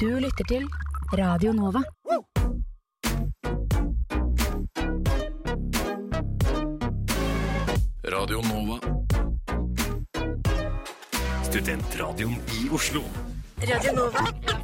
Du lytter til Radio Nova. Radio Nova. Studentradioen i Oslo. Radio i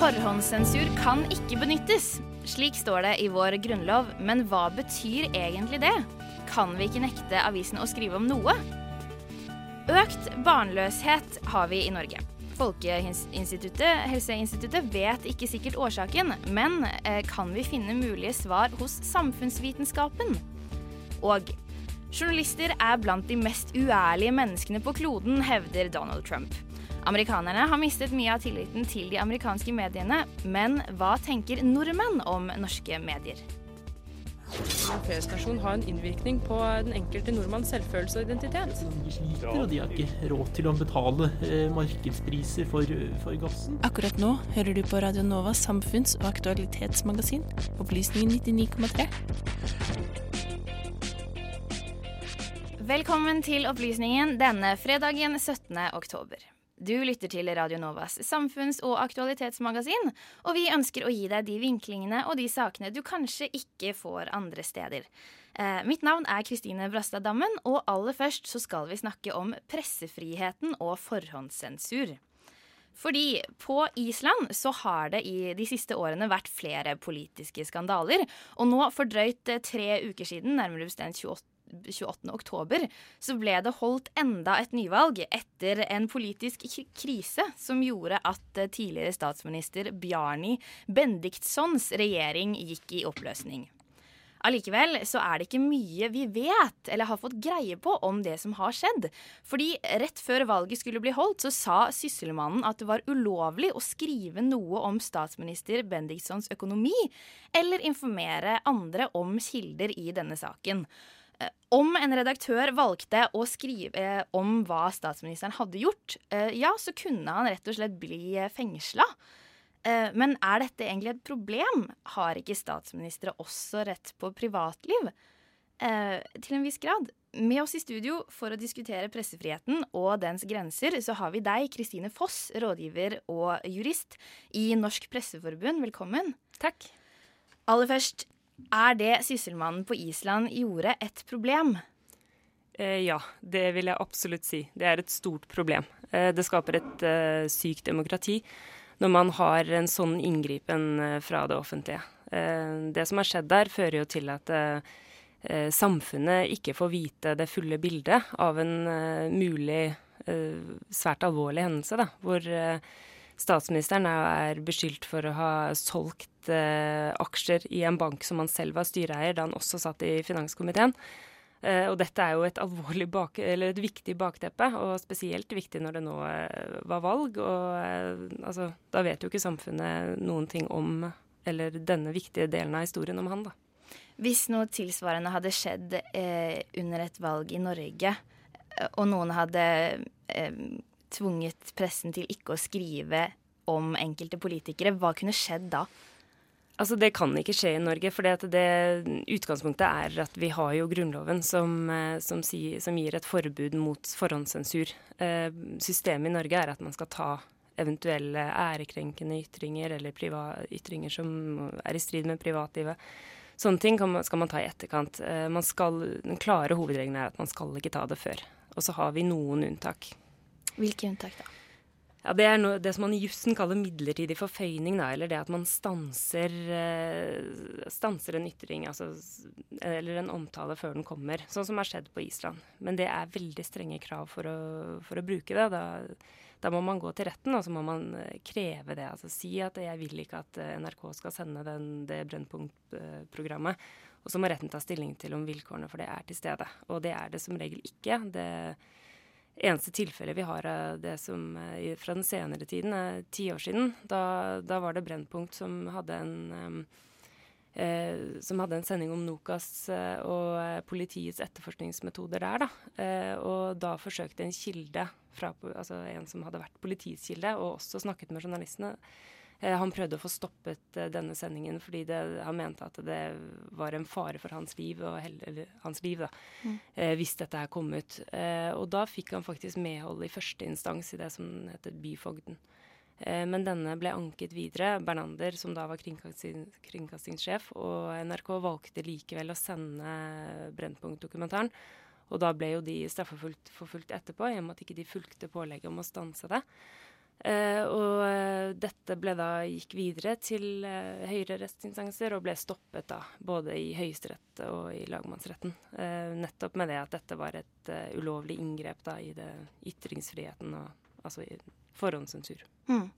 Forhåndssensur kan ikke benyttes. Slik står det i vår grunnlov, men hva betyr egentlig det? Kan vi ikke nekte avisen å skrive om noe? Økt barnløshet har vi i Norge. Folkeinstituttet, Helseinstituttet vet ikke sikkert årsaken, men eh, kan vi finne mulige svar hos samfunnsvitenskapen? Og journalister er blant de mest uærlige menneskene på kloden, hevder Donald Trump. Amerikanerne har mistet mye av tilliten til de amerikanske mediene, men hva tenker nordmenn om norske medier? Feriestasjon har en innvirkning på den enkelte nordmanns selvfølelse og identitet. De sliter, og de har ikke råd til å betale eh, markedspriser for, for gassen. Akkurat nå hører du på Radio Novas samfunns- og aktualitetsmagasin, Opplysningen 99,3. Velkommen til Opplysningen denne fredagen 17. oktober. Du lytter til Radio Novas samfunns- og aktualitetsmagasin, og vi ønsker å gi deg de vinklingene og de sakene du kanskje ikke får andre steder. Eh, mitt navn er Kristine Brastad Dammen, og aller først så skal vi snakke om pressefriheten og forhåndssensur. Fordi på Island så har det i de siste årene vært flere politiske skandaler. Og nå for drøyt eh, tre uker siden, nærmere bestemt 28. 28. oktober, så ble det holdt enda et nyvalg etter en politisk krise som gjorde at eh, tidligere statsminister Bjarni Bendiktsons regjering gikk i oppløsning. Allikevel så er det ikke mye vi vet eller har fått greie på om det som har skjedd. Fordi rett før valget skulle bli holdt, så sa sysselmannen at det var ulovlig å skrive noe om statsminister Bendiktsons økonomi, eller informere andre om kilder i denne saken. Eh, Om en redaktør valgte å skrive eh, om hva statsministeren hadde gjort, eh, ja, så kunne han rett og slett bli fengsla. Men er dette egentlig et problem? Har ikke statsministre også rett på privatliv? Til en viss grad. Med oss i studio for å diskutere pressefriheten og dens grenser, så har vi deg, Kristine Foss, rådgiver og jurist i Norsk Presseforbund. Velkommen. Takk. Aller først, er det sysselmannen på Island gjorde et problem? Eh, ja, det vil jeg absolutt si. Det er et stort problem. Eh, det skaper et eh, sykt demokrati når man har en sånn inngripen eh, fra det offentlige. Eh, det som har skjedd der, fører jo til at eh, samfunnet ikke får vite det fulle bildet av en mulig svært alvorlig hendelse, da, hvor statsministeren er, beskyldt for å ha solgt eh, aksjer i en bank som han selv var styreeier da han også satt i finanskomiteen. Eh, og dette er jo et bak, et viktig bakteppe, og spesielt viktig når det nå eh, var valg. Og eh, altså, da vet jo ikke samfunnet noen ting om eller denne viktige delen av historien om han, da. Hvis noe tilsvarende hadde skjedd eh, under et valg i Norge, eh, og noen hadde tvunget pressen til ikke å skrive om enkelte politikere, hva kunne skjedd da? Altså, Det kan ikke skje i Norge, for utgangspunktet er at vi har jo Grunnloven som, eh, som, si, som gir et forbud mot forhåndssensur. Eh, systemet i Norge er at man skal ta eventuelle ærekrenkende ytringer eller ytringer som er i strid med privatlivet. Sånne ting man, skal man ta i etterkant. Eh, skal, den klare hovedregelen er at man skal ikke ta det før. Og så har vi noen unntak. Hvilke unntak da? Ja, Det er noe, det som man i jussen kaller midlertidig forføyning, da, eller det at man stanser, eh, stanser en ytring altså, eller en omtale før den kommer, sånn som har skjedd på Island. Men det er veldig strenge krav for å, for å bruke det. Da, da, må man gå til retten og så må man eh, kreve det. altså Si at jeg vil ikke at eh, NRK skal sende den, det Brennpunkt-programmet. Og så må retten ta stilling til om vilkårene for det er til stede. Og det er det som regel ikke. det eneste tilfellet vi har av det som eh, fra den senere tiden, er ti år siden. Da, da, var det Brennpunkt som hadde en eh, som hadde en sending om Nokas eh, og eh, politiets etterforskningsmetoder der. Da. Eh, og da forsøkte en kilde, fra, altså en som hadde vært politiets kilde, og også snakket med journalistene, han prøvde å få stoppet eh, denne sendingen fordi det, han mente at det var en fare for hans liv, eller hans liv da, mm. Eh, hvis dette her kom ut. og da fikk han faktisk medhold i første instans i det som heter byfogden. Men denne ble anket videre. Bernander, som da var kringkasting, kringkastingssjef, og NRK valgte likevel å sende Brennpunkt-dokumentaren. Og da ble jo de straffeforfulgt etterpå, i og med at ikke de fulgte pålegget om å stanse det. Uh, og uh, dette ble da gikk videre til uh, høyere rettsinstanser og ble stoppet da, både i Høyesterett og i lagmannsretten. nettopp med det at dette var et ulovlig inngrep da i det, ytringsfriheten og altså i forhåndssensur. Mm.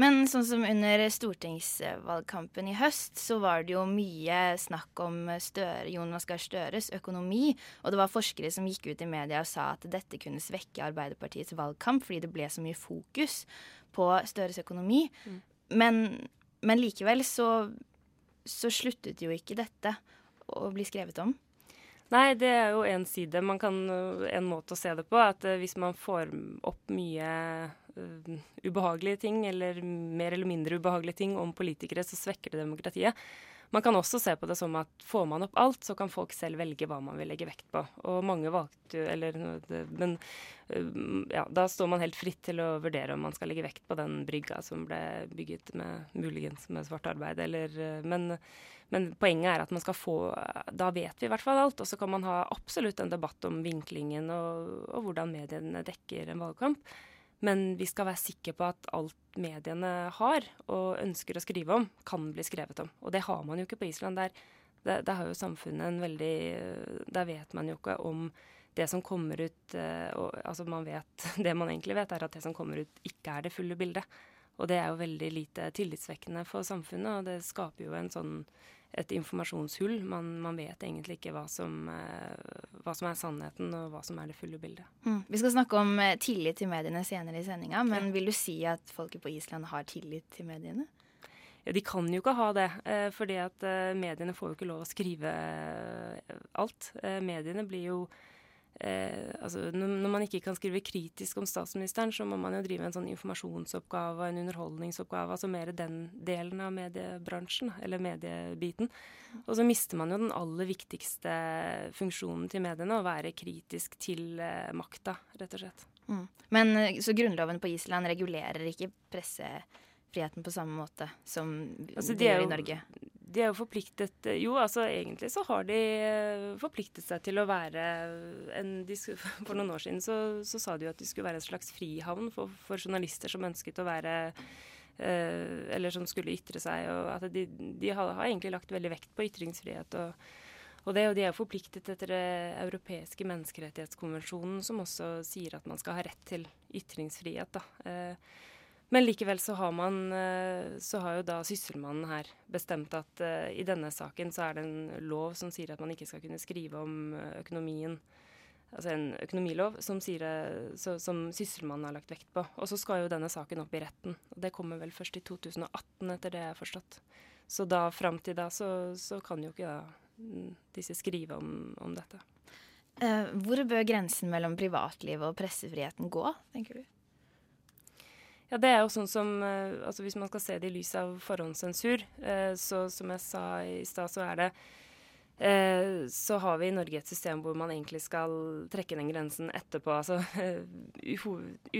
Men sånn som under stortingsvalgkampen i høst, så var det jo mye snakk om Støre, Jonas Gahr Støres økonomi. Og det var forskere som gikk ut i media og sa at dette kunne svekke Arbeiderpartiets valgkamp fordi det ble så mye fokus på Støres økonomi. Mm. Men, men, likevel så, så sluttet jo ikke dette å bli skrevet om. Nei, det er jo en side. Man kan, en måte å se det på. At eh, hvis man får opp mye ubehagelige ting, eller mer eller mindre ubehagelige ting om politikere, så svekker det demokratiet. Man kan også se på det som at får man opp alt, så kan folk selv velge hva man vil legge vekt på. Og mange valgte jo Eller Men ja, da står man helt fritt til å vurdere om man skal legge vekt på den brygga som ble bygget med muligens med svart arbeid, eller Men men poenget er at man skal få Da vet vi i hvert fall alt. Og så kan man ha absolutt en debatt om vinklingen og, og hvordan mediene dekker en valgkamp. Men vi skal være sikre på at alt mediene har og ønsker å skrive om, kan bli skrevet om. Og det har man jo ikke på Island. Der, der, der har jo samfunnet en veldig Der vet man jo ikke om det som kommer ut eh, og, Altså man vet Det man egentlig vet, er at det som kommer ut, ikke er det fulle bildet. Og det er jo veldig lite tillitsvekkende for samfunnet, og det skaper jo en sånn et informasjonshull. Man, man, vet egentlig ikke hva som, eh, hva som, er sannheten, og hva som er det fulle bildet. Mm. Vi skal snakke om eh, tillit til mediene senere i sendinga, men ja. vil du si at folket på Island har tillit til mediene? Ja, De kan jo ikke ha det, eh, fordi at mediene får jo ikke lov å skrive alt. Mediene blir jo eh, altså, når man ikke kan skrive kritisk om statsministeren, så må man jo drive en sånn informasjonsoppgave, en underholdningsoppgave, altså mer den delen av mediebransjen, eller mediebiten. Og så mister man jo den aller viktigste funksjonen til mediene, å være kritisk til eh, makta, rett og slett. Mm. Men eh, så grunnloven på Island regulerer ikke pressefriheten på samme måte som altså, de gjør i Norge? De er jo forpliktet Jo, altså egentlig så har de eh, forpliktet seg til å være en For noen år siden så, så sa de jo at de skulle være en slags frihavn for, for journalister som ønsket å være eh, Eller som skulle ytre seg. og at De, de har, har, egentlig lagt veldig vekt på ytringsfrihet. og, og det, og de er jo forpliktet etter det europeiske menneskerettighetskonvensjonen, som også sier at man skal ha rett til ytringsfrihet. da. Eh, men likevel så har man eh, Så har jo da Sysselmannen her bestemt at uh, i denne saken så er det en lov som sier at man ikke skal kunne skrive om eh, økonomien. Altså en økonomilov som, sier, så, som Sysselmannen har lagt vekt på. Og så skal jo denne saken opp i retten. Og det kommer vel først i 2018, etter det jeg har forstått. Så da fram til da så, så kan jo ikke da, mm, disse skrive om, om dette. Uh, hvor bør grensen mellom privatlivet og pressefriheten gå, tenker du? Ja, det er jo sånn som eh, altså Hvis man skal se det i lys av forhåndssensur, eh, så som jeg sa i stad, så er det eh, så har vi i Norge et system hvor man egentlig skal trekke den grensen etterpå. Altså,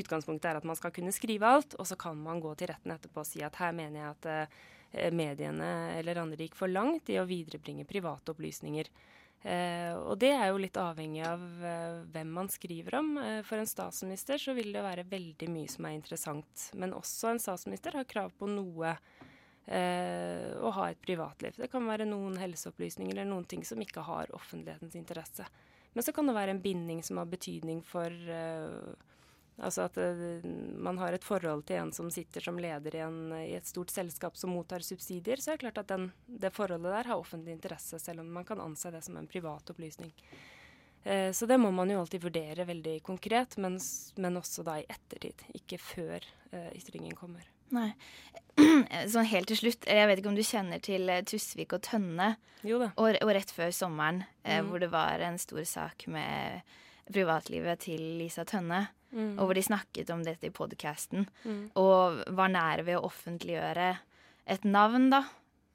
utgangspunktet er at man skal kunne skrive alt, og så kan man gå til retten etterpå og si at her mener jeg at mediene eller andre gikk for langt i å viderebringe private opplysninger. Eh, og det er jo litt avhengig av eh, hvem man skriver om. Eh, for en statsminister så vil det være veldig mye som er interessant. Men også en statsminister har krav på noe eh, å ha et privatliv. Det kan være noen helseopplysninger eller noen ting som ikke har offentlighetens interesse. Men så kan det være en binding som har betydning for eh, Altså at uh, man har et forhold til en som sitter som leder i, en, i et stort selskap som mottar subsidier, så er det klart at den, det forholdet der har offentlig interesse, selv om man kan anse det som en privat opplysning. Uh, så det må man jo alltid vurdere veldig konkret, men, men også da i ettertid, ikke før uh, ytringen kommer. Nei. Sånn helt til slutt, jeg vet ikke om du kjenner til Tusvik og Tønne? Jo da. Og, og rett før sommeren, Mm. hvor det var en stor sak med privatlivet til Lisa Tønne. Mm. Og hvor de snakket om dette i podkasten. Mm. Og var nære ved å offentliggjøre et navn, da.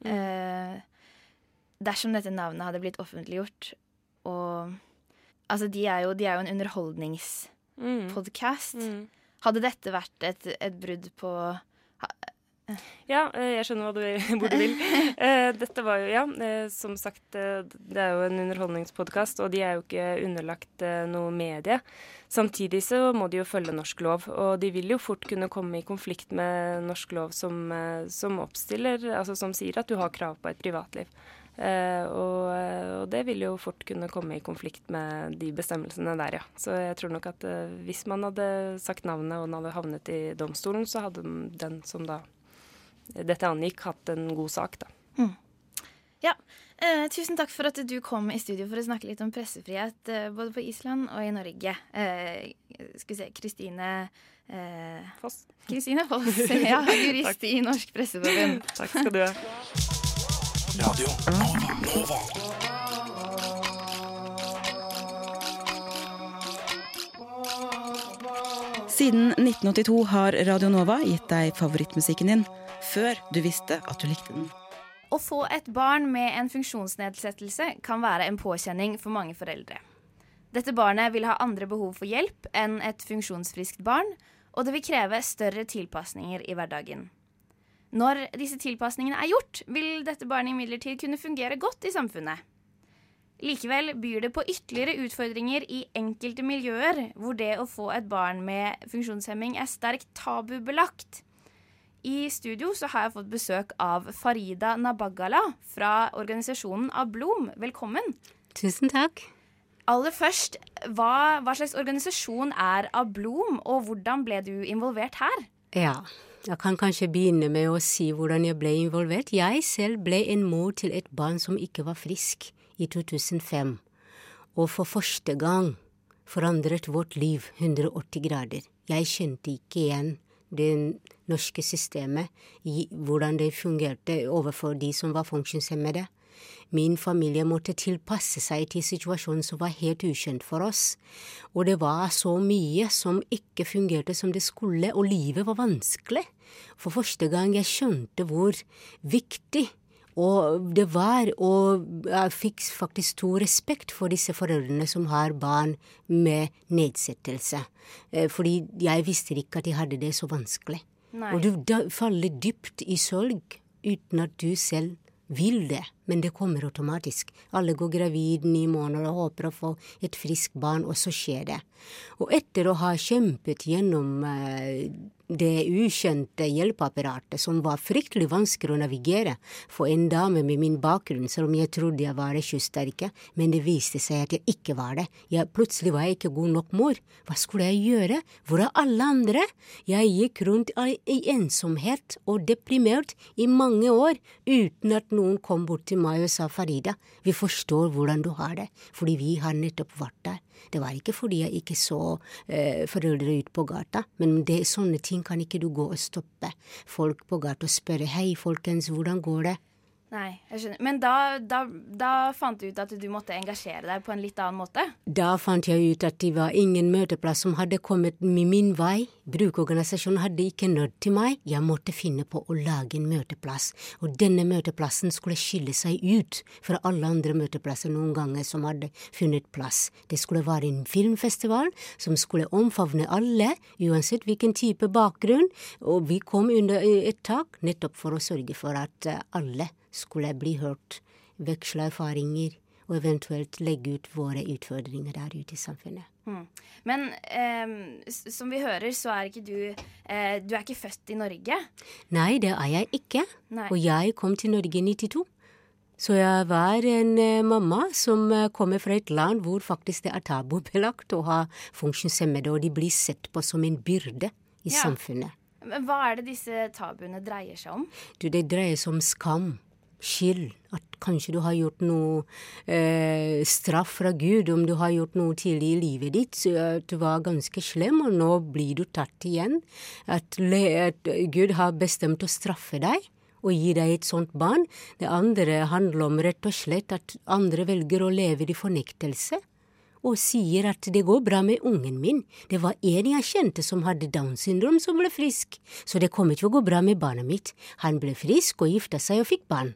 Mm. Eh, dersom dette navnet hadde blitt offentliggjort og Altså, de er jo, de er jo en underholdningspodkast. Mm. Hadde dette vært et, et brudd på Ja, eh, jeg skjønner hva du, hvor du vil. Eh, Dette var jo, ja, eh, som sagt, det er jo en underholdningspodkast, og de er jo ikke underlagt noe medie. Samtidig så må de jo følge norsk lov, og de vil jo fort kunne komme i konflikt med norsk lov som, som oppstiller, altså som sier at du har krav på et privatliv. Og, og det vil jo fort kunne komme i konflikt med de bestemmelsene der, ja. Så jeg tror nok at hvis man hadde sagt navnet og den hadde havnet i domstolen, så hadde den som da dette angikk, hatt en god sak, da. Ja. Eh, tusen takk for at du kom i studio for å snakke litt om pressefrihet eh, både på Island og i Norge. Eh, skal vi se Kristine eh, Foss. Kristine Foss, ja, jurist i Norsk Presseforbund. Takk skal du ha. Radio Nova. Nova. Siden 1982 har Radio Nova gitt deg favorittmusikken din før du visste at du likte den. Å få et barn med en funksjonsnedsettelse kan være en påkjenning for mange foreldre. Dette barnet vil ha andre behov for hjelp enn et funksjonsfriskt barn, og det vil kreve større tilpasninger i hverdagen. Når disse tilpasningene er gjort, vil dette barnet imidlertid kunne fungere godt i samfunnet. Likevel byr det på ytterligere utfordringer i enkelte miljøer hvor det å få et barn med funksjonshemming er sterkt tabubelagt. I studio så har jeg fått besøk av Farida Nabagala fra organisasjonen Ablom. Velkommen. Tusen takk. Aller først, hva, hva slags organisasjon er Ablom, og hvordan ble du involvert her? Ja, jeg kan kanskje begynne med å si hvordan jeg ble involvert. Jeg selv ble en mor til et barn som ikke var frisk i 2005, og for første gang forandret vårt liv 180 grader. Jeg kjente ikke igjen det norske systemet, hvordan det fungerte overfor de som var funksjonshemmede. Min familie måtte tilpasse seg til situasjonen som var helt ukjent for oss. Og det var så mye som ikke fungerte som det skulle, og livet var vanskelig. For første gang jeg skjønte hvor viktig og det var, og jeg fikk faktisk stor respekt for disse foreldrene som har barn med nedsettelse. Fordi jeg visste ikke at de hadde det så vanskelig. Nei. Og du faller dypt i sorg uten at du selv vil det, men det kommer automatisk. Alle går gravid ni måneder og håper å få et friskt barn, og så skjer det. Og etter å ha kjempet gjennom uh, det ukjente hjelpeapparatet, som var fryktelig vanskelig å navigere for en dame med min bakgrunn, selv om jeg trodde jeg var kyststerke, men det viste seg at jeg ikke var det. Jeg, plutselig var jeg ikke god nok mor. Hva skulle jeg gjøre? Hvor er alle andre? Jeg gikk rundt i ensomhet og deprimert i mange år uten at noen kom bort til meg og sa Farida, vi forstår hvordan du har det, fordi vi har nettopp vært der. Det var ikke fordi jeg ikke så eh, foreldre ut på gata, men det, sånne ting kan ikke du gå og stoppe folk på gata og spørre hei, folkens, hvordan går det? Nei, jeg skjønner. Men da, da, da fant du ut at du måtte engasjere deg på en litt annen måte? Da fant jeg ut at det var ingen møteplass som hadde kommet min vei. Brukerorganisasjonen hadde ikke nådd til meg. Jeg måtte finne på å lage en møteplass. Og denne møteplassen skulle skille seg ut fra alle andre møteplasser noen ganger som hadde funnet plass. Det skulle være en filmfestival som skulle omfavne alle, uansett hvilken type bakgrunn, og vi kom under et tak nettopp for å sørge for at alle skulle bli hørt, veksle erfaringer og eventuelt legge ut våre utfordringer der ute i samfunnet. Mm. Men eh, som vi hører, så er ikke du eh, Du er ikke født i Norge? Nei, det er jeg ikke. Nei. Og jeg kom til Norge i 92. Så jeg var en eh, mamma som uh, kommer fra et land hvor faktisk det er tabubelagt å ha funksjonshemmede, og de blir sett på som en byrde i Ja. samfunnet. Men Hva er det disse tabuene dreier seg om? Du, det dreier seg om skam, skyld, at kanskje du har gjort noe eh, straff fra Gud, om du har gjort noe tidlig i livet ditt, så at du var ganske slem, og nå blir du tatt igjen. At, at Gud har bestemt å straffe deg. Og gi deg et sånt barn. Det andre handler om rett og slett at andre velger å leve i fornektelse og sier at det går bra med ungen min. Det var en jeg kjente som hadde Downs syndrom som ble frisk, så det kommer til å gå bra med barnet mitt. Han ble frisk og gifta seg og fikk barn.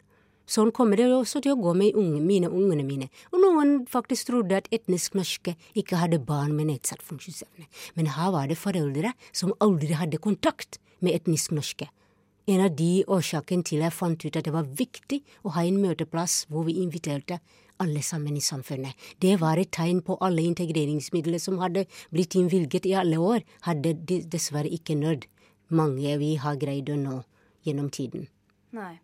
Sånn kommer det også til å gå med unge, mine ungene mine. Og noen faktisk trodde at etnisk norske ikke hadde barn med nedsatt funksjonsevne. Men her var det foreldre som aldri hadde kontakt med etnisk norske. En av de årsakene til jeg fant ut at det var viktig å ha en møteplass hvor vi inviterte alle sammen i samfunnet. Det var et tegn på alle integreringsmidler som hadde blitt innvilget i alle år, hadde dessverre ikke nådd mange vi har greid å nå gjennom tiden. Nei.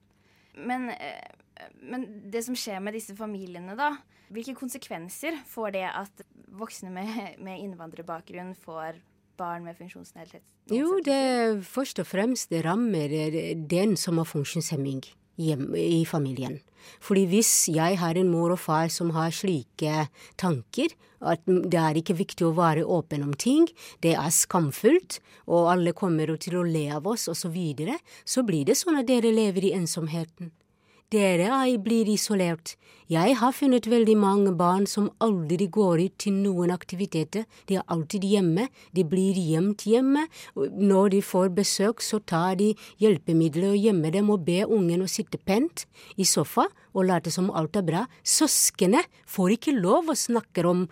Men, eh, men det som skjer med disse familiene, da. Hvilke konsekvenser får det at voksne med, med innvandrerbakgrunn får barn med funksjonsnedsettelse? Jo, det først og fremst det rammer eh, den som har funksjonshemming hjem, i familien. Fordi hvis jeg har en mor og far som har slike tanker, at det er ikke viktig å være åpen om ting, det er skamfullt, og alle kommer til å le av oss, osv., så, videre, så blir det sånn at dere lever i ensomheten. Dere er- blir isolert. Jeg har funnet veldig mange barn som aldri går ut til noen aktiviteter. De er alltid hjemme. De blir gjemt hjemme. Når de får besøk, så tar de hjelpemidler og gjemmer dem og ber ungen å sitte pent i sofa og late som alt er bra. Søskene får ikke lov å snakke om,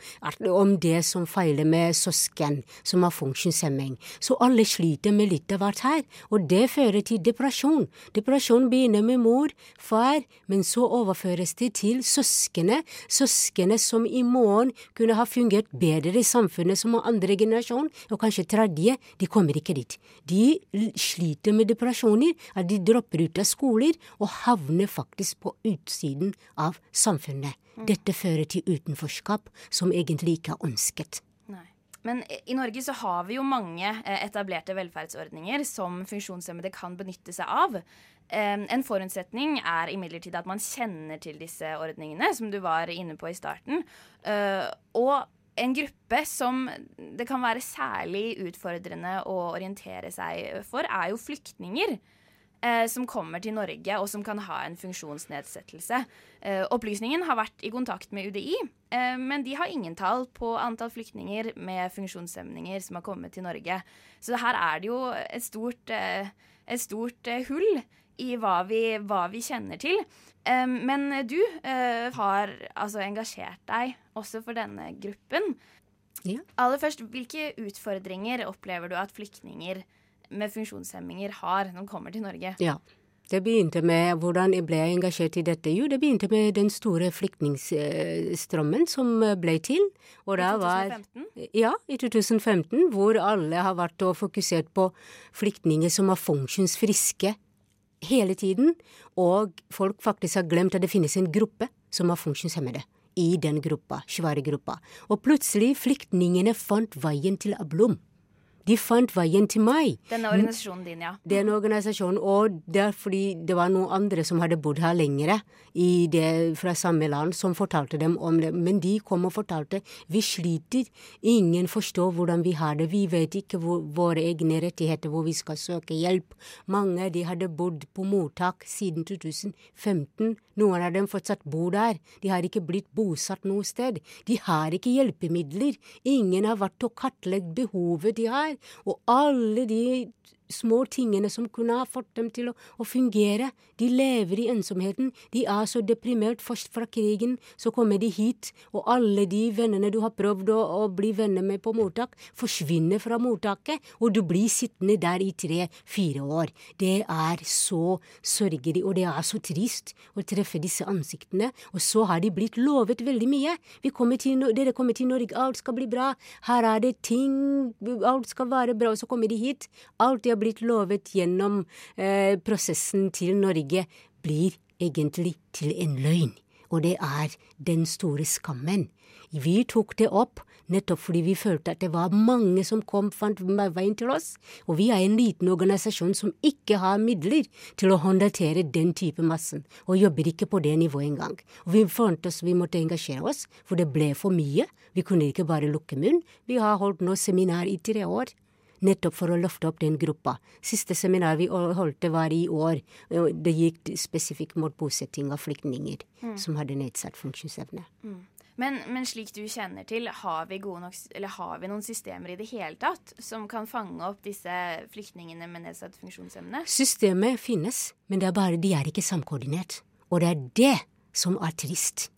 om det som feiler med søsken som har funksjonshemming. Så alle sliter med litt av hvert her, og det fører til depresjon. Depresjon begynner med mor, far, men så overføres det til søskene. Søskene som i morgen kunne ha fungert bedre i samfunnet som andre generasjon, og kanskje tredje, de kommer ikke dit. De sliter med depresjoner, at de dropper ut av skoler og havner faktisk på utsiden av samfunnet. Dette fører til utenforskap, som egentlig ikke er ønsket. Men i Norge så har vi jo mange eh, etablerte velferdsordninger som funksjonshemmede kan benytte seg av. En forutsetning er imidlertid at man kjenner til disse ordningene, som du var inne på i starten. Eh, Og en gruppe som det kan være særlig utfordrende å orientere seg for, er jo flyktninger. eh, Som kommer til Norge og som kan ha en funksjonsnedsettelse. Eh, Opplysningen har vært i kontakt med UDI, men de har ingen tall på antall flyktninger med funksjonshemninger som har kommet til Norge. Så her er det jo et stort, et stort hull i hva vi, hva vi kjenner til. Eh, Men du eh, har altså engasjert deg også for denne gruppen. Ja. Aller først, hvilke utfordringer opplever du at flyktninger med funksjonshemminger har når de kommer til Norge? Ja. Det begynte med hvordan jeg ble engasjert i dette. Jo, det begynte med den store flyktningstrømmen som ble til. Og I 2015? var 2015? Ja, i 2015, hvor alle har vært og fokusert på flyktninger som er funksjonsfriske hele tiden, og folk faktisk har glemt at det finnes en gruppe som har funksjonshemmede i den gruppa, svære gruppa. Og plutselig, flyktningene fant veien til Ablom. De fant veien til meg. Denne organisasjonen din, ja. Den organisasjonen, og det er fordi det var noen andre som hadde bodd her lengre, i det, fra samme land, som fortalte dem om det. Men de kom og fortalte vi sliter, ingen forstår hvordan vi har det, vi vet ikke hvor, våre egne rettigheter, hvor vi skal søke hjelp. Mange de hadde bodd på mottak siden 2015, noen av dem fortsatt bor der, de har ikke blitt bosatt noe sted, de har ikke hjelpemidler, ingen har vært og kartlagt behovet de har, og alle de små tingene som kunne ha fått dem til å, å, fungere. De lever i ensomheten. De er så deprimert først fra krigen, så kommer de hit, og alle de vennene du har prøvd å, å bli venner med på mottak, forsvinner fra mottaket, og du blir sittende der i tre-fire år. Det er så sørgelig, og det er så trist å treffe disse ansiktene. Og så har de blitt lovet veldig mye. Kommer til, dere kommer til Norge, alt skal bli bra. Her er det ting, alt skal være bra. Og så kommer de hit. Alt de har blitt lovet gjennom eh, prosessen til Norge, blir egentlig til en løgn. Og det er den store skammen. Vi tok det opp nettopp fordi vi følte at det var mange som kom, fant veien til oss. Og vi er en liten organisasjon som ikke har midler til å håndtere den type massen, og jobber ikke på det nivået engang. Og vi fant oss vi måtte engasjere oss, for det ble for mye. Vi kunne ikke bare lukke munn. Vi har holdt nå seminar i tre år nettopp for å løfte opp den gruppa. Siste seminar vi holdt, det var i år. Det gikk spesifikt mot bosetting av flyktninger mm. som hadde nedsatt funksjonsevne. Mm. Men, men, slik du kjenner til, har vi, nok, har vi, noen systemer i det hele tatt som kan fange opp disse flyktningene med nedsatt funksjonsevne? Systemet finnes, men det er bare de er ikke samkoordinert. Og det er det som er trist.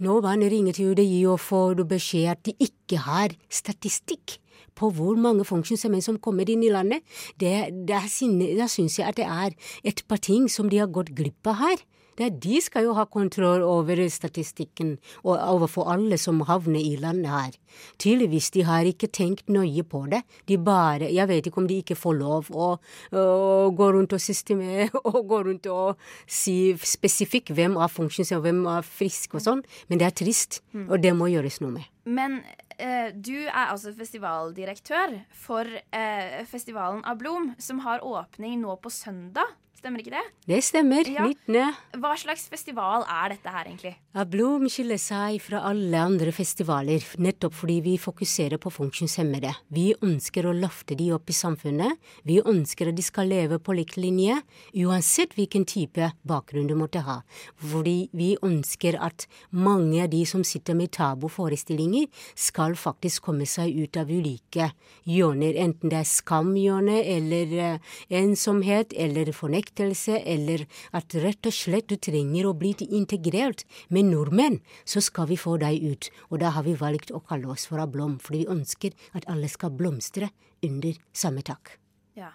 Nå man ringer til UDI og får beskjed at de ikke har statistikk på hvor mange funksjonshemmede som kommer inn i landet, da syns jeg at det er et par ting som de har gått glipp av her. Det er de skal jo ha kontroll over statistikken og overfor alle som havner i landet her. Tydeligvis de har ikke tenkt nøye på det. De bare Jeg vet ikke om de ikke får lov å, å gå rundt og systemere og gå rundt og si spesifikt hvem er funksjonshemmet hvem er frisk og sånn, men det er trist, mm. og det må gjøres noe med. Men eh, du er altså festivaldirektør for eh, festivalen Ablom, som har åpning nå på søndag. Stemmer ikke det? Det stemmer. Ja. 19. Hva slags festival er dette her, egentlig? Blom skiller seg fra alle andre festivaler, nettopp fordi vi fokuserer på funksjonshemmede. Vi ønsker å løfte de opp i samfunnet. Vi ønsker at de skal leve på lik linje, uansett hvilken type bakgrunn du måtte ha. Fordi vi ønsker at mange av de som sitter med tabuforestillinger, skal faktisk komme seg ut av ulike hjørner, enten det er skamhjørnet eller uh, ensomhet eller fornekt forpliktelse, eller at rett og slett du trenger å bli integrert med nordmenn, så skal vi få deg ut. Og da har vi valgt å kalle oss for Ablom, fordi vi ønsker at alle skal blomstre under samme tak. Ja.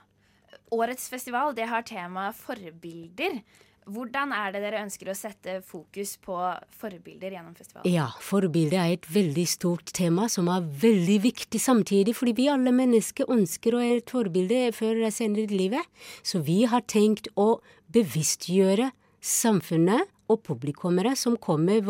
Årets festival det har temaet forbilder. Hvordan er det dere ønsker å sette fokus på forbilder gjennom festivalen? Ja, forbilder er et veldig stort tema som er veldig viktig samtidig, fordi vi alle mennesker ønsker å være et forbilde før eller senere i livet. Så vi har tenkt å bevisstgjøre samfunnet og publikummere som, kommer,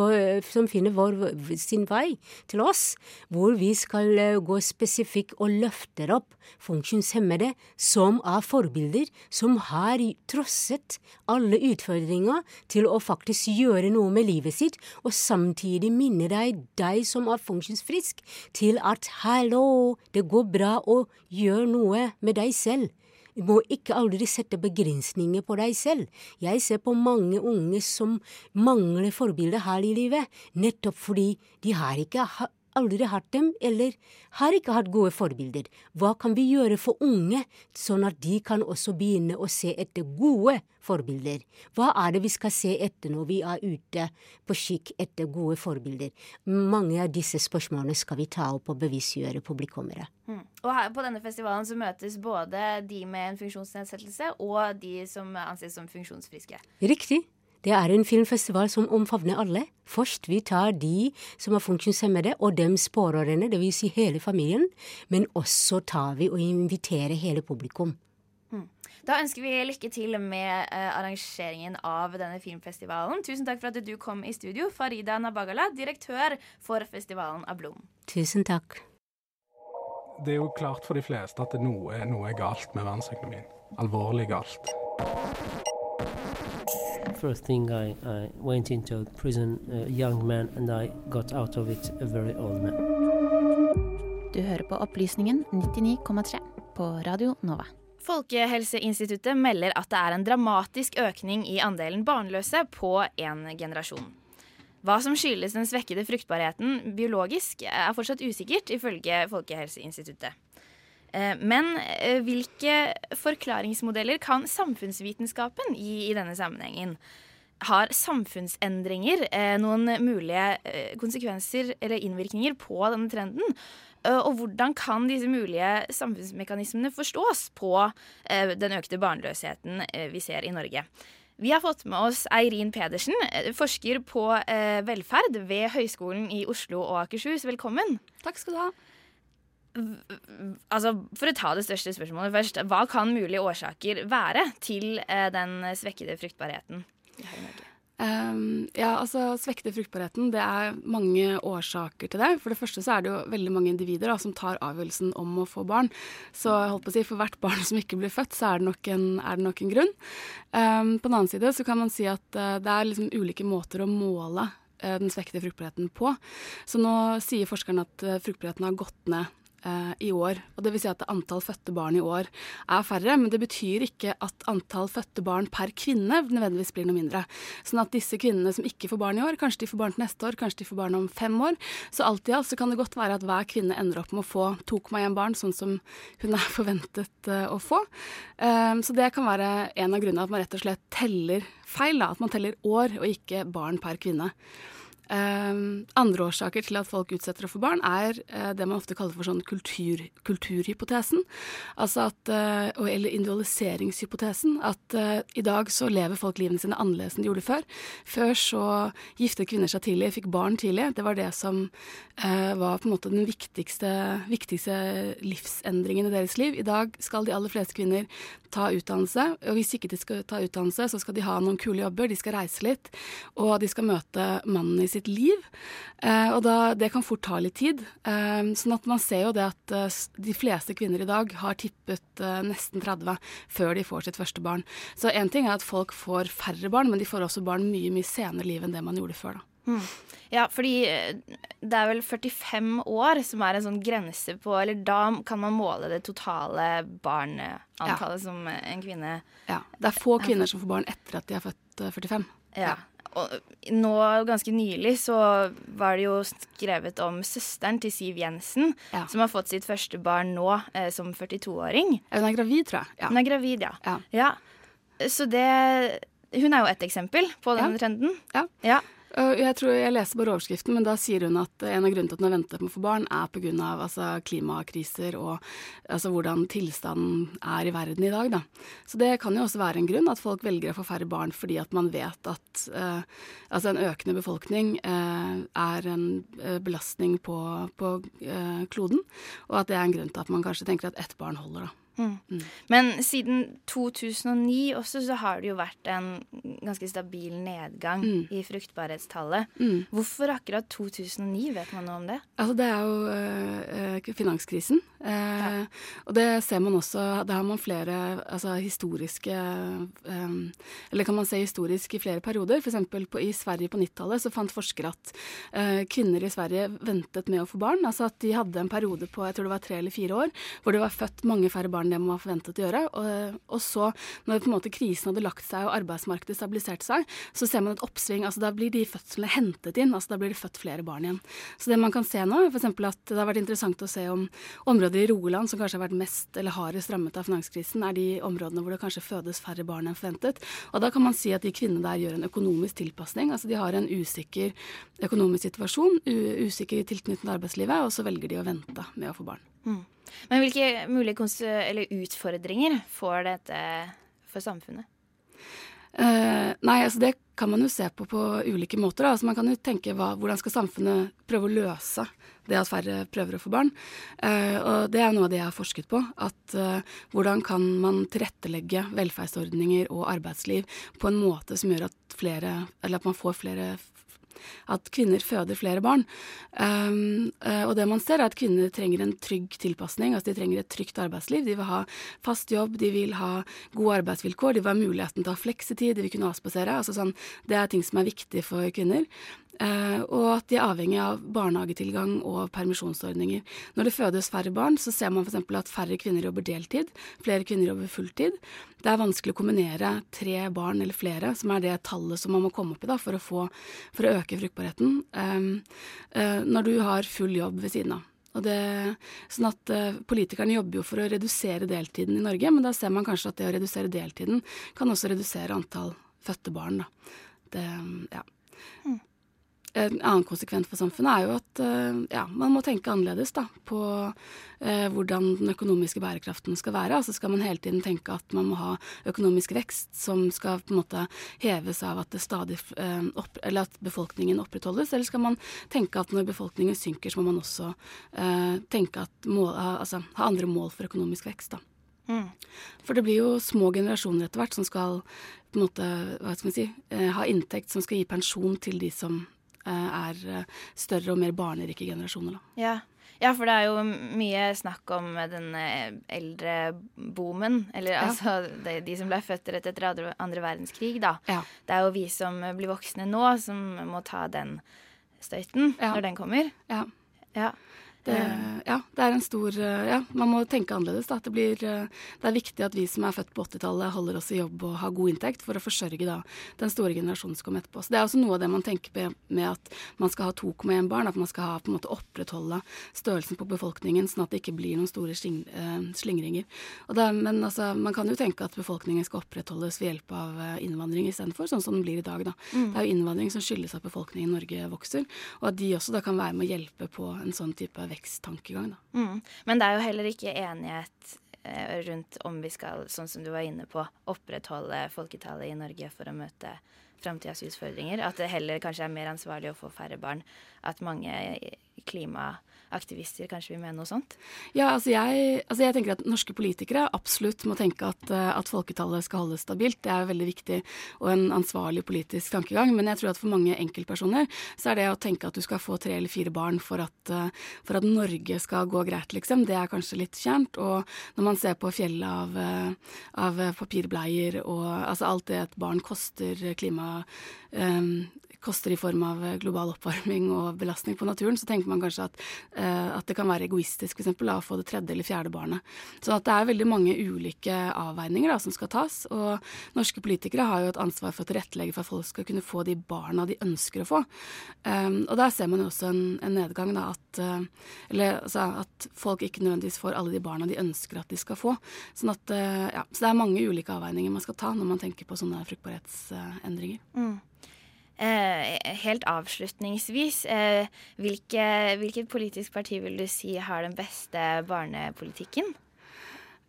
som finner vår, sin vei til oss, hvor vi skal eh, gå spesifikt og løfter opp funksjonshemmede som er forbilder, som har trosset alle utfordringer til å faktisk gjøre noe med livet sitt, og samtidig minne deg, deg som er funksjonsfrisk, til at hallo, det går bra å gjøre noe med deg selv. Du må ikke aldri sette begrensninger på deg selv. Jeg ser på mange unge som mangler forbilder her i livet, nettopp fordi de har ikke aldri hatt dem, eller har ikke hatt gode forbilder. Hva kan vi gjøre for unge, sånn at de kan også begynne å se etter gode forbilder? Hva er det vi skal se etter når vi er ute på skikk etter gode forbilder? Mange av disse spørsmålene skal vi ta opp og bevisstgjøre publikummere. Mm. Og her på denne festivalen så møtes både de med en funksjonsnedsettelse og de som anses som funksjonsfriske. Riktig. Det er en filmfestival som omfavner alle. Først vi tar de som er funksjonshemmede og dems pårørende, dvs. Si hele familien, men også tar vi og inviterer hele publikum. Mm. Da ønsker vi lykke til med uh, arrangeringen av denne filmfestivalen. Tusen takk for at du kom i studio, Farida Nabagala, direktør for festivalen Ablom. Tusen takk. Det er jo klart for de fleste at noe, noe er galt med verdensøkonomien. Alvorlig galt first thing I, I went into prison, a young man, and I got out of it a very old man. Du hører på Opplysningen 99,3 på Radio Nova. Folkehelseinstituttet melder at det er en dramatisk økning i andelen barnløse på en generasjon. Hva som skyldes den svekkede fruktbarheten biologisk, er fortsatt usikkert, ifølge Folkehelseinstituttet. Eh, Men eh, hvilke forklaringsmodeller kan samfunnsvitenskapen gi i denne sammenhengen? Har samfunnsendringer eh, noen mulige konsekvenser eller innvirkninger på denne trenden? Og hvordan kan disse mulige samfunnsmekanismene forstås på den økte barnløsheten vi ser i Norge? Vi har fått med oss Eirin Pedersen, forsker på velferd ved Høgskolen i Oslo og Akershus. Velkommen. Takk skal du ha. Altså, For å ta det største spørsmålet først. Hva kan mulige årsaker være til eh, den svekkede fruktbarheten? Um, ja, altså Svekkede fruktbarheten, det er mange årsaker til det. For det første så er det jo veldig mange individer da, som tar avgjørelsen om å få barn. Så jeg holdt på å si, for hvert barn som ikke blir født, så er det nok en, det nok en grunn. Um, på den annen side så kan man si at uh, det er liksom ulike måter å måle uh, den svekkede fruktbarheten på. Så nå sier forskerne at uh, fruktbarheten har gått ned i år. Og det vil si at antall fødte barn i år er færre, men det betyr ikke at antall fødte barn per kvinne nødvendigvis blir noe mindre. Sånn at disse kvinnene som ikke får barn i år, kanskje de får barn til neste år, kanskje de får barn om fem år. Så alt i alt så kan det godt være at hver kvinne ender opp med å få 2,1 barn, sånn som hun er forventet eh, å få. Um, så det kan være en av grunnene at man rett og slett teller feil, da. At man teller år og ikke barn per kvinne. Um, andre årsaker til at folk utsetter å få barn, er uh, det man ofte kaller for sånn kultur, kulturhypotesen. Altså at, uh, eller individualiseringshypotesen. At uh, i dag så lever folk livene sine annerledes enn de gjorde før. Før så giftet kvinner seg tidlig, fikk barn tidlig. Det var det som var på en måte den viktigste, viktigste livsendringen i deres liv. I dag skal de aller fleste kvinner ta utdannelse, og hvis ikke de skal ta utdannelse, så skal de ha noen kule jobber, de skal reise litt, og de skal møte mannen i sitt liv. Eh, og da, det kan fort ta litt tid. Eh, sånn at man ser jo det at eh, de fleste kvinner i dag har tippet nesten 30 før de får sitt første barn. Så én ting er at folk får færre barn, men de får også barn mye, mye senere i livet enn det man gjorde før. da. Mm. Ja, fordi det er vel 45 år som er en sånn grense på Eller da kan man måle det totale barneantallet som en kvinne Ja. Det er få kvinner som får barn etter at de er født eh, 45. Ja. Og nå ganske nylig så var det jo skrevet om søsteren til Siv Jensen, som har fått sitt første barn nå eh, som 42-åring. Hun er gravid, tror jeg. Ja. Hun er gravid, ja. ja. Så det Hun er jo ett eksempel på den trenden. Ja. Uh, Jeg tror jeg leser bare overskriften, men da sier hun at en av grunnene til at hun har ventet med å få barn, er pga. Altså, klimakriser og altså, hvordan tilstanden er i verden i dag. Da. Så det kan jo også være en grunn at folk velger å få færre barn fordi at man vet at uh, altså en økende befolkning uh, er en uh, belastning på, på uh, kloden, og at det er en grunn til at man kanskje tenker at ett barn holder. da. Mm. Men siden 2009 også så har det jo vært en ganske stabil nedgang Mm. i fruktbarhetstallet. Mm. Hvorfor akkurat 2009, vet man noe om det? Altså, det er jo øh, finanskrisen. Eh, Og det ser man også Da har man flere altså, historiske øh, Eller kan man se historisk i flere perioder. Eksempel i Sverige på 90-tallet så fant forskere at øh, kvinner i Sverige ventet med å få barn. Altså at de hadde en periode på jeg tror det var tre eller fire år hvor det var født mange færre barn enn det man var forventet å gjøre. Og, og så, når på en måte krisen hadde lagt seg og arbeidsmarkedet stabiliserte seg, så ser man et oppsving. altså Da blir de fødslene hentet inn. altså Da blir det født flere barn igjen. Så det man kan se nå, f.eks. at det har vært interessant å se om områder i Rogaland som kanskje har vært mest eller hardest rammet av finanskrisen, er de områdene hvor det kanskje fødes færre barn enn forventet. Og da kan man si at de kvinnene der gjør en økonomisk tilpasning. Altså de har en usikker økonomisk situasjon, usikker tilknytning til arbeidslivet, og så velger de å vente med å få barn. Mm. Men hvilke mulige utfordringer får dette for samfunnet? Uh, nei, altså det kan man jo se på på ulike måter. Da. Altså man kan jo tenke hva, hvordan skal samfunnet prøve å løse det at færre prøver å få barn. Uh, og det er noe av det jeg har forsket på. At uh, hvordan kan man tilrettelegge velferdsordninger og arbeidsliv på en måte som gjør at flere, at man får flere at kvinner føder flere barn. Um, og det man ser er at kvinner trenger en trygg tilpasning. altså De trenger et trygt arbeidsliv. De vil ha fast jobb, de vil ha gode arbeidsvilkår, de vil ha muligheten til å ha fleksitid, de vil kunne avspasere. altså sånn, Det er ting som er viktig for kvinner. Uh, og at de er avhengig av barnehagetilgang og permisjonsordninger. Når det fødes færre barn, så ser man f.eks. at færre kvinner jobber deltid, flere kvinner jobber fulltid. Det er vanskelig å kombinere tre barn eller flere, som er det tallet som man må komme opp i da, for, å få, for å øke fruktbarheten, um, uh, når du har full jobb ved siden av. Det, sånn at uh, Politikerne jobber jo for å redusere deltiden i Norge, men da ser man kanskje at det å redusere deltiden kan også redusere antall fødte barn. Da. Det, ja. Mm. En annen konsekvent for samfunnet er jo at uh, ja, man må tenke annerledes da, på eh, hvordan den økonomiske bærekraften skal være. Altså skal man hele tiden tenke at man må ha økonomisk vekst som skal på en måte heves av at, stadig, uh, opp, eller at befolkningen opprettholdes, eller skal man tenke at når befolkningen synker, så må man også tenke at mål, altså, ha andre mål for økonomisk vekst. da. Mm. For det blir jo små generasjoner etter hvert som skal på en måte, hva skal man si, ha inntekt som skal gi pensjon til de som Eh, er eh, større og mer barnerike generasjoner. Da. Ja. ja. for det er jo mye snakk om den eldreboomen. Eller ja. altså de, de, som ble født rett etter andre, andre verdenskrig, da. Ja. Det er jo vi som blir voksne nå, som må ta den støyten når den kommer. Ja. Ja. Det, ja, det er en stor Ja, man må tenke annerledes. Da. Det, blir, det er viktig at vi som er født på 80-tallet, holder oss i jobb og har god inntekt for å forsørge da, den store generasjonen som kommer etterpå. Så Det er også noe av det man tenker på med at man skal ha 2,1 barn. At man skal ha, på en måte opprettholde størrelsen på befolkningen, sånn at det ikke blir noen store slingringer. Er, men altså, man kan jo tenke at befolkningen skal opprettholdes ved hjelp av innvandring istedenfor, sånn som den blir i dag. Da. Mm. Det er jo innvandring som skyldes at befolkningen i Norge vokser, og at de også da kan være med å hjelpe på en sånn type vekst veksttankegang. Da. Mm. Men det er jo heller ikke enighet eh, rundt om vi skal, sånn som du var inne på, opprettholde folketallet i Norge for å møte framtidas utfordringer. At det heller kanskje er mer ansvarlig å få færre barn. At mange klima aktivister kanskje vil mene noe sånt? Ja, altså jeg, altså jeg tenker at norske politikere absolutt må tenke at, eh, at, folketallet skal holdes stabilt. Det er veldig viktig og en ansvarlig politisk tankegang. Men jeg tror at for mange enkeltpersoner så er det å tenke at du skal få tre eller fire barn for at, eh, for at Norge skal gå greit, liksom, det er kanskje litt fjernt. Og når man ser på fjellet av, eh, av papirbleier og altså alt det et barn koster klima koster i form av eh, global oppvarming og belastning på naturen, så tenker man kanskje at, uh, at det kan være egoistisk f.eks. å få det tredje eller fjerde barnet. Så det er veldig mange ulike avveininger da, som skal tas. Og norske politikere har jo et ansvar for å tilrettelegge for at folk skal kunne få de barna de ønsker å få. Um, og der ser man jo også en, en nedgang, da, at, uh, eller, altså, at folk ikke nødvendigvis får alle de barna de ønsker at de skal få. Sånn at, ja, så det er mange ulike avveininger man skal ta når man tenker på sånne fruktbarhetsendringer. Mm. Eh, helt avslutningsvis, eh, hvilke, hvilket politisk parti vil du si har den beste barnepolitikken?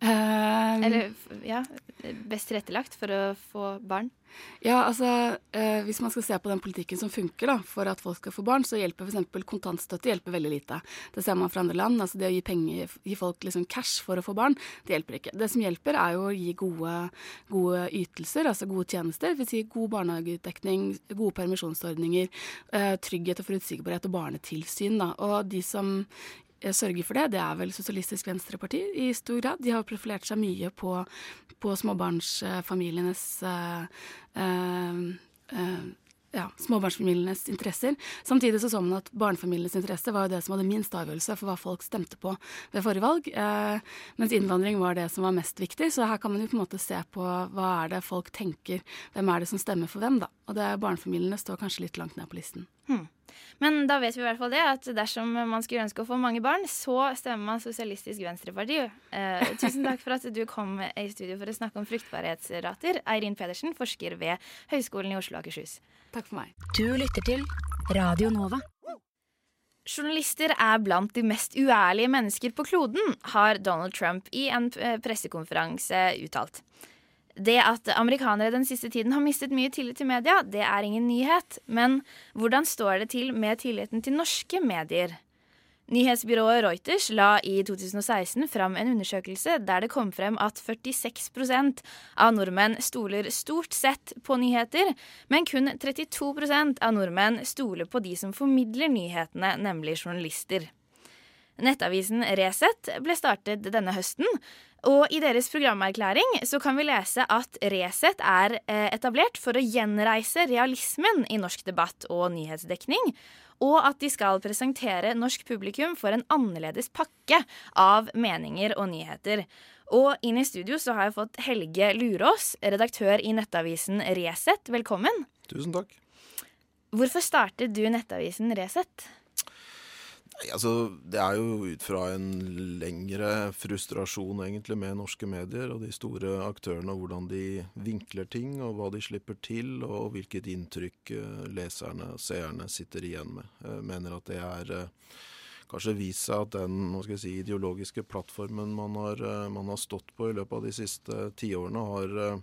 Um, Eller ja, best tilrettelagt for å få barn? Ja, altså eh, Hvis man skal se på den politikken som funker da, for at folk skal få barn, så hjelper f.eks. kontantstøtte hjelper veldig lite. Det ser man fra andre land. altså Det å gi, penger, gi folk liksom cash for å få barn, det hjelper ikke. Det som hjelper, er jo å gi gode, gode ytelser, altså gode tjenester. Vil si god barnehagedekning, gode permisjonsordninger, eh, trygghet og forutsigbarhet og barnetilsyn. da, Og de som sørger for det, det er vel Sosialistisk Venstreparti i stor grad. De har profilert seg mye på, på småbarnsfamilienes uh, uh, uh, ja, småbarnsfamilienes interesser. Samtidig så så man at barnefamilienes interesse var jo det som hadde minst avgjørelse for hva folk stemte på ved forrige valg, eh, mens innvandring var det som var mest viktig. Så her kan man jo på en måte se på hva er det folk tenker, hvem er det som stemmer for hvem, da. Og det barnefamiliene står kanskje litt langt ned på listen. Hmm. Men da vet vi i hvert fall det, at dersom man skulle ønske å få mange barn, så stemmer man Sosialistisk Venstreparti. Eh, tusen takk for at du kom i studio for å snakke om fruktbarhetsrater. Eirin Pedersen, forsker ved Høgskolen i Oslo og Akershus. Takk for meg. Du lytter til Radio Nova. Journalister er blant de mest uærlige mennesker på kloden, har Donald Trump i en eh, pressekonferanse uttalt. Det at amerikanere den siste tiden har mistet mye tillit til media, det er ingen nyhet. Men hvordan står det til med tilliten til norske medier? Nyhetsbyrået Reuters la i 2016 fram en undersøkelse der det kom frem at 46% av nordmenn stoler stort sett på nyheter, men kun 32% av nordmenn stoler på de som formidler nyhetene, nemlig journalister. Nettavisen Resett ble startet denne høsten, og i deres programerklæring så kan vi lese at Resett er eh, etablert for å gjenreise realismen i norsk debatt og nyhetsdekning, og at de skal presentere norsk publikum for en annerledes pakke av meninger og nyheter. Og inn i studio så har jeg fått Helge Lurås, redaktør i nettavisen Resett. Velkommen. Tusen takk. Hvorfor startet du nettavisen Resett? Altså, Det er jo ut fra en lengre frustrasjon egentlig med norske medier og de store aktørene, og hvordan de vinkler ting, og hva de slipper til, og hvilket inntrykk eh, leserne og seerne sitter igjen med. Jeg mener at det er eh, kanskje vist seg at den si, ideologiske plattformen man har, eh, man har stått på i løpet av de siste tiårene, har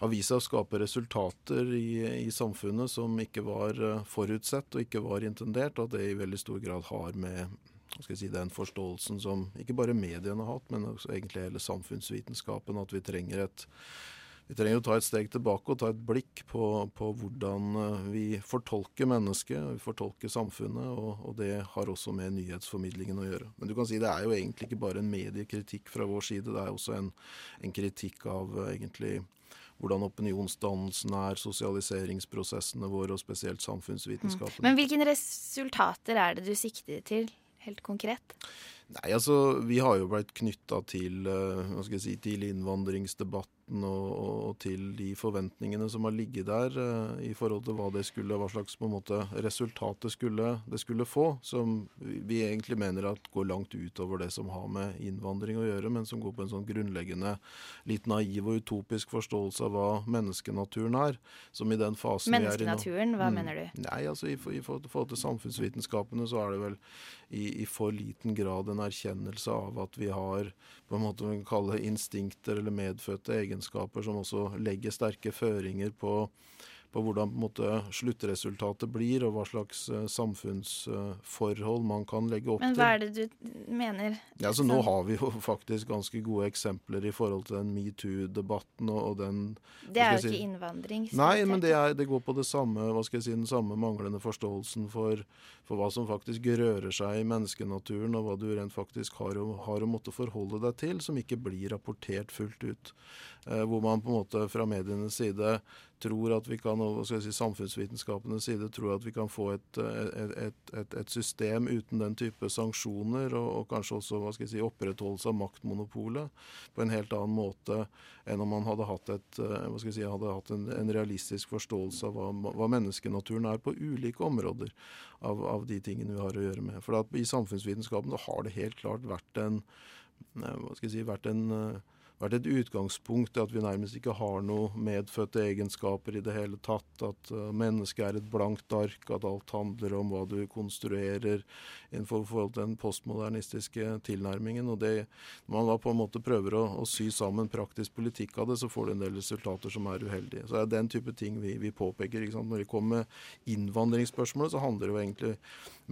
har vist seg å skape resultater i, i, samfunnet som ikke var eh, forutsett og ikke var intendert, og at det i veldig stor grad har med si, den forståelsen som ikke bare mediene har hatt, men også egentlig hele samfunnsvitenskapen, at vi trenger et vi trenger å ta et steg tilbake og ta et blikk på, på hvordan eh, vi fortolker mennesket, vi fortolker samfunnet, og, og, det har også med nyhetsformidlingen å gjøre. Men du kan si det er jo egentlig ikke bare en mediekritikk fra vår side, det er også en, en kritikk av uh, egentlig hvordan opinionsdannelsen er, sosialiseringsprosessene våre, og spesielt samfunnsvitenskapen. Mm. Men hvilke resultater er det du sikter til, helt konkret? Nei, altså, Vi har jo blitt knytta til, uh, hva skal jeg si, til innvandringsdebatt debatten og, og, til de forventningene som har ligget der uh, i forhold til hva det skulle, hva slags på en måte resultat det skulle, det skulle få, som vi egentlig mener at går langt utover det som har med innvandring å gjøre, men som går på en sånn grunnleggende litt naiv og utopisk forståelse av hva menneskenaturen er. Som i den fasen vi er i nå. Menneskenaturen, hva mm. mener du? Nei, altså i, i, forhold til samfunnsvitenskapene så er det vel i, i, for liten grad en erkjennelse av at vi har på en måte man kan kalle instinkter eller medfødte egenskaper som også legger sterke føringer på på hvordan på måte, sluttresultatet blir, og hva slags uh, samfunnsforhold uh, man kan legge opp til. Men hva er det du mener? Ja, altså, nå har vi jo faktisk ganske gode eksempler i forhold til den metoo-debatten og, og, den Det er jo si, ikke innvandring. Nei, men det, er, det, går på det samme, hva skal jeg si, den samme manglende forståelsen for, for hva som faktisk rører seg i menneskenaturen, og hva du rent faktisk har har å måtte forholde deg til, som ikke blir rapportert fullt ut. Eh, hvor man på en måte fra medienes side tror at vi kan, og si, samfunnsvitenskapenes side tror at vi kan få et, et, et, et system uten den type sanksjoner, og, og, kanskje også si, opprettholdelse av maktmonopolet på en helt annen måte enn om man hadde hatt, eh, si, hadde hatt en, en realistisk forståelse av hva, hva, menneskenaturen er på ulike områder av, av, de tingene vi har å gjøre med. For I samfunnsvitenskapen har det helt klart vært en, eh, hva skal jeg si, vært en vært et utgangspunkt at vi nærmest ikke har noe medfødte egenskaper i det hele tatt. At uh, mennesket er et blankt ark, at alt handler om hva du konstruerer innenfor forhold til den postmodernistiske tilnærmingen. og det, Når man da på en måte prøver å, å, sy sammen praktisk politikk av det, så får du en del resultater som er uheldige. Så det er den type ting vi, vi påpeker. Når det kommer med innvandringsspørsmålet, så handler det jo egentlig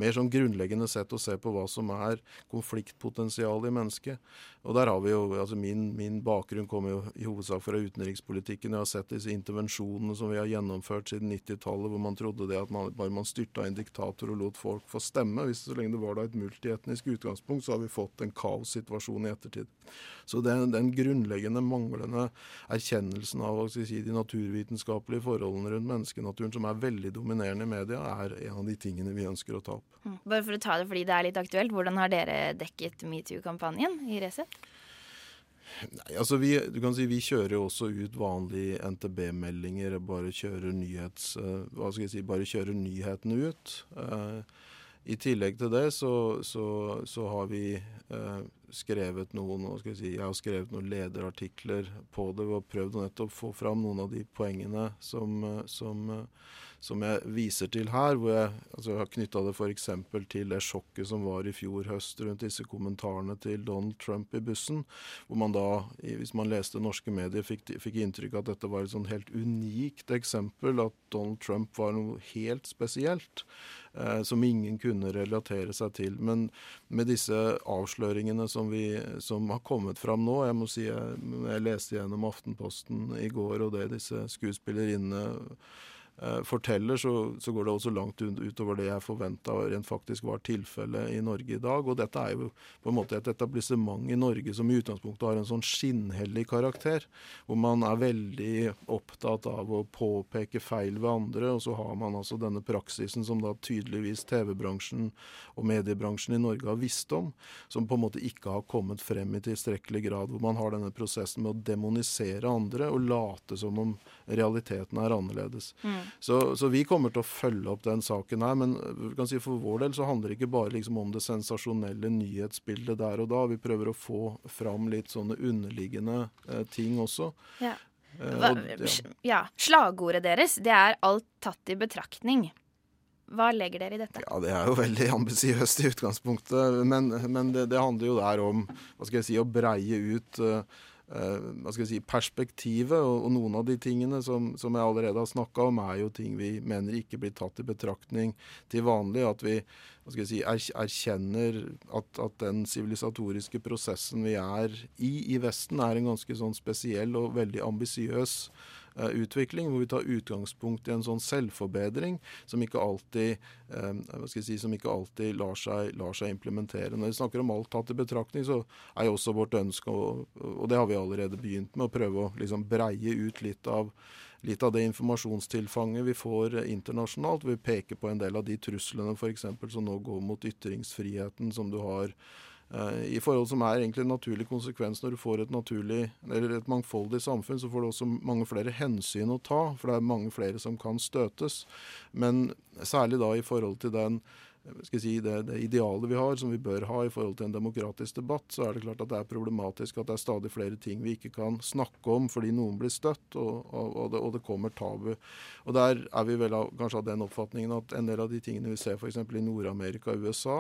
mer sånn grunnleggende sett å se på hva som er konfliktpotensialet i mennesket. Og der har vi jo, altså min, min bakgrunn kommer jo i hovedsak fra utenrikspolitikken. Jeg har sett disse intervensjonene som vi har gjennomført siden 90-tallet, hvor man trodde det at man, bare man styrta en diktator og lot folk få stemme, hvis så lenge det var da et multietnisk utgangspunkt, så har vi fått en kaossituasjon i ettertid. Så den, den grunnleggende manglende erkjennelsen av si, de naturvitenskapelige forholdene rundt menneskenaturen, som er veldig dominerende i media, er en av de tingene vi ønsker å ta opp. Mm. Bare for å ta det fordi det er litt aktuelt, hvordan har dere dekket metoo-kampanjen i Resett? Nei, altså vi, du kan si vi kjører jo også ut vanlige NTB-meldinger. Bare jeg si, bare kjører nyhetene ut. Uh, I tillegg til det så, så, så har vi uh, skrevet noen skal jeg, si, jeg har skrevet noen lederartikler på det og prøvd å nettopp få fram noen av de poengene som, som som jeg viser til her, hvor jeg altså, har knytta det f.eks. til det sjokket som var i fjor høst rundt disse kommentarene til Donald Trump i bussen, hvor man da, hvis man leste norske medier, fikk, fikk inntrykk av at dette var et sånn helt unikt eksempel, at Donald Trump var noe helt spesielt. Eh, som ingen kunne relatere seg til. Men med disse avsløringene som, vi, som har kommet fram nå Jeg må si jeg, jeg leste gjennom Aftenposten i går, og det disse skuespillerinnene forteller, så, så, går det også langt utover det jeg forventa rent faktisk var tilfellet i Norge i dag. Og dette er jo på en måte et etablissement i Norge som i utgangspunktet har en sånn skinnhellig karakter. Hvor man er veldig opptatt av å påpeke feil ved andre, og så har man altså denne praksisen som da tydeligvis TV-bransjen og mediebransjen i Norge har visst om, som på en måte ikke har kommet frem i tilstrekkelig grad. Hvor man har denne prosessen med å demonisere andre og late som om realiteten er annerledes. Mm. Så, så vi kommer til å følge opp den saken her. Men kan si for vår del så handler det ikke bare liksom om det sensasjonelle nyhetsbildet der og da. Vi prøver å få fram litt sånne underliggende eh, ting også. Ja. Eh, Hva, ja. Slagordet deres, det er 'alt tatt i betraktning'. Hva legger dere i dette? Ja, det er jo veldig ambisiøst i utgangspunktet. Men, men det, det handler jo der om hva skal jeg si, å breie ut eh, eh, si, perspektivet. Og, og noen av de tingene som, som jeg allerede har snakka om, er jo ting vi mener ikke blir tatt i betraktning til vanlig. At vi hva skal jeg si, er, erkjenner at, at den sivilisatoriske prosessen vi er i i Vesten, er en ganske sånn spesiell og veldig ambisiøs utvikling, hvor vi tar utgangspunkt i en sånn selvforbedring som ikke alltid, eh, si, som ikke alltid lar, seg, lar seg implementere. Når vi snakker om alt tatt i betraktning, så er jo også vårt ønske, og, og det har vi allerede begynt med, å prøve å liksom breie ut litt av litt av det informasjonstilfanget vi får eh, internasjonalt. Vi peker på en del av de truslene for eksempel, som nå går mot ytringsfriheten, som du har eh, i forhold som er egentlig en naturlig konsekvens når du får et naturlig, et mangfoldig samfunn, så får du også mange flere hensyn å ta, for det er mange flere som kan støtes. Men særlig da i forhold til den si, det, det idealet vi har, som vi bør ha i forhold til en demokratisk debatt, så er det klart at det er problematisk at det er stadig flere ting vi ikke kan snakke om fordi noen blir støtt, og, og, og, det, og det, kommer tabu. Og Der er vi vel av, kanskje av den oppfatningen at en del av de tingene vi ser f.eks. i Nord-Amerika og USA,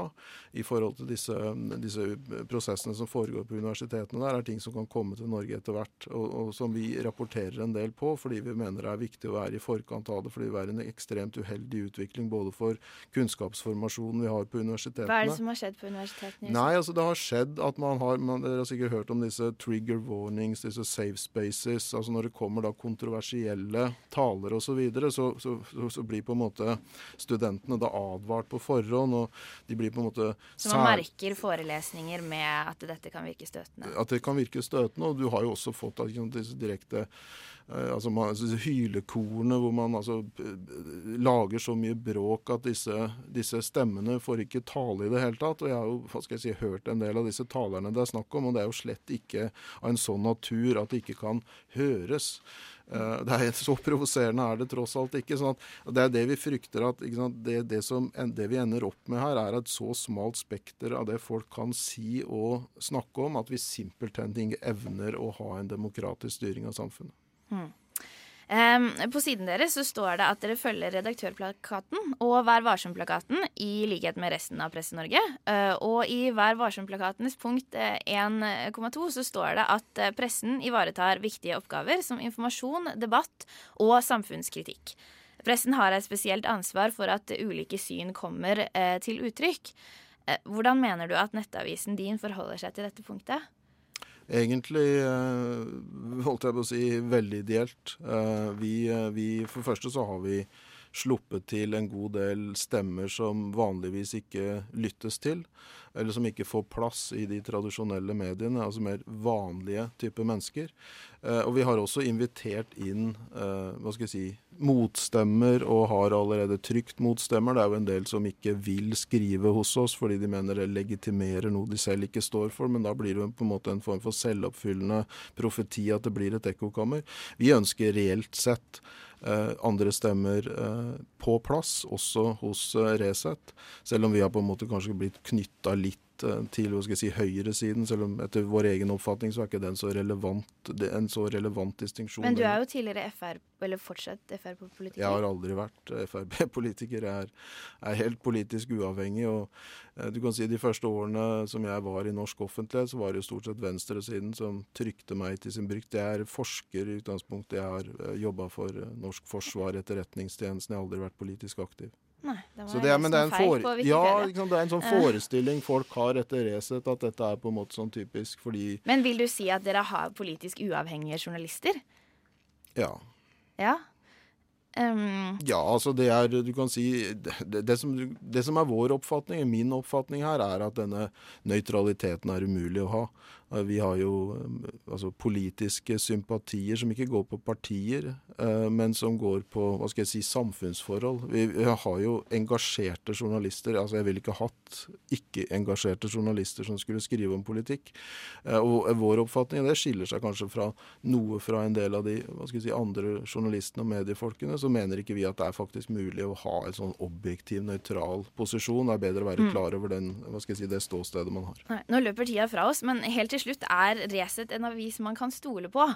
i forhold til disse, disse, prosessene som foregår på universitetene der, er ting som kan komme til Norge etter hvert, og som vi rapporterer en del på fordi vi mener det er viktig å være i forkant av det, fordi det er en ekstremt uheldig utvikling både for kunnskapsformasjon vi har på universitetene. Hva er det som har skjedd på universitetene? Nei, altså det har skjedd at man har man, Dere har sikkert hørt om disse trigger warnings, disse safe spaces. altså Når det kommer da kontroversielle taler osv., så, videre, så, så, så, så blir på en måte studentene da advart på forhånd. og de blir på en måte Så man merker forelesninger med at dette kan virke støtende? At det kan virke støtende. Og du har jo også fått disse direkte altså man, altså Hylekorene hvor man altså lager så mye bråk at disse, disse, stemmene får ikke tale i det hele tatt. Og jeg har jo hva skal jeg si, hørt en del av disse talerne det er snakk om, og det er jo slett ikke av en sånn natur at det ikke kan høres. Uh, det er Så provoserende er det tross alt ikke. sånn at Det er det vi frykter. at det, det, som, det, vi ender opp med her, er et så smalt spekter av det folk kan si og snakke om, at vi simpelthen ikke evner å ha en demokratisk styring av samfunnet. Hmm. Um, på siden deres så står det at dere følger Redaktørplakaten og Vær varsom-plakaten i likhet med resten av Presse-Norge. Uh, og i Vær varsom-plakatenes punkt uh, 1,2 så står det at uh, pressen ivaretar viktige oppgaver som informasjon, debatt og samfunnskritikk. Pressen har et spesielt ansvar for at ulike syn kommer til uttrykk. hvordan mener du at nettavisen din forholder seg til dette punktet? Egentlig holdt jeg på å si veldig ideelt. Vi, vi, for det første så har vi sluppet til en god del stemmer som vanligvis ikke lyttes til, eller som ikke får plass i de tradisjonelle mediene, altså mer vanlige type mennesker. Og vi har også invitert inn hva skal jeg si, motstemmer, og har allerede trykt motstemmer. Det er jo en del som ikke vil skrive hos oss fordi de mener det legitimerer noe de selv ikke står for, men da blir det på en måte en form for selvoppfyllende profeti at det blir et ekkokammer. Vi ønsker reelt sett Uh, andre stemmer på plass, også hos Resett. Selv om vi har på en måte kanskje blitt knytta litt til skal jeg si, høyresiden. Selv om etter vår egen oppfatning så er ikke den så relevant, en så relevant distinksjon. Men du er jo tidligere FR, eller fortsatt Frp-politiker? Jeg har aldri vært Frp-politiker. Jeg er, er, helt politisk uavhengig. og du kan si De første årene som jeg var i norsk offentlighet, så var det jo stort sett venstresiden som trykte meg til sin brykt. Jeg er forsker i utgangspunktet. Jeg har jobba for norsk forsvar, etterretningstjenesten. Jeg har aldri vært politisk aktiv. Nei, det var det er, men det er, en for, ja, liksom, det er en sånn forestilling folk har etter Resett, at dette er på en måte sånn typisk fordi Men vil du si at dere har politisk uavhengige journalister? Ja. Ja? Um, ja, altså det er Du kan si det, det, som, det, som, er vår oppfatning, min oppfatning her, er at denne nøytraliteten er umulig å ha. Eh, Vi har jo eh, altså, politiske sympatier som ikke går på partier, eh, men som går på hva skal jeg si, samfunnsforhold. Vi, har jo engasjerte journalister. altså Jeg ville ikke hatt ikke-engasjerte journalister som skulle skrive om politikk. Og vår oppfatning, det skiller seg kanskje fra noe fra en del av de hva skal jeg si, andre journalistene og mediefolkene, så mener ikke vi at det er faktisk mulig å ha en sånn objektiv, nøytral posisjon. Det er bedre å være Mm. klar over den, hva skal jeg si, det ståstedet man har. Nei, nå løper tida fra oss, men helt til slutt er Resett en avis man kan stole på.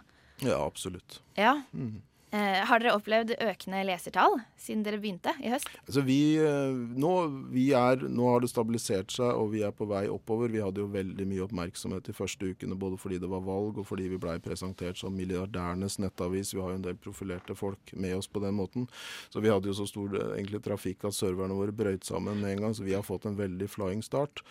Ja, absolutt. Ja. Mm. Eh, har dere opplevd økende lesertall siden dere begynte i høst? Altså vi, eh, nå, vi er, nå har det stabilisert seg, og vi er på vei oppover. Vi hadde jo veldig mye oppmerksomhet de første ukene, både fordi det var valg og fordi vi blei presentert som milliardærenes nettavis. Vi har jo en del profilerte folk med oss på den måten. Så vi hadde jo så stor eh, egentlig, trafikk at serverne våre brøyt sammen med en gang, så vi har fått en veldig flying start.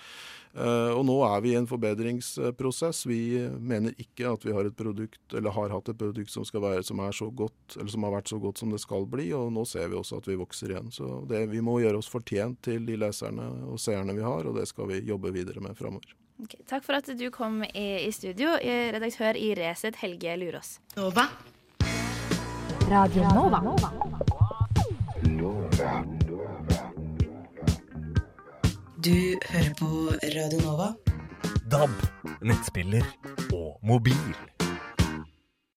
Eh, og nå er vi i en forbedringsprosess. Vi mener ikke at vi har et produkt, eller har hatt et produkt som, skal være, som, er så godt, eller som har vært så godt som det skal bli, og nå ser vi også at vi vokser igjen. Så det, vi må gjøre oss fortjent til de leserne og seerne vi har, og det skal vi jobbe videre med framover. Okay, takk for at du kom i, i studio, redaktør i Resett, Helge Lurås. Nova. Radio Nova. Du hører på Radio Nova. DAB, nettspiller og mobil.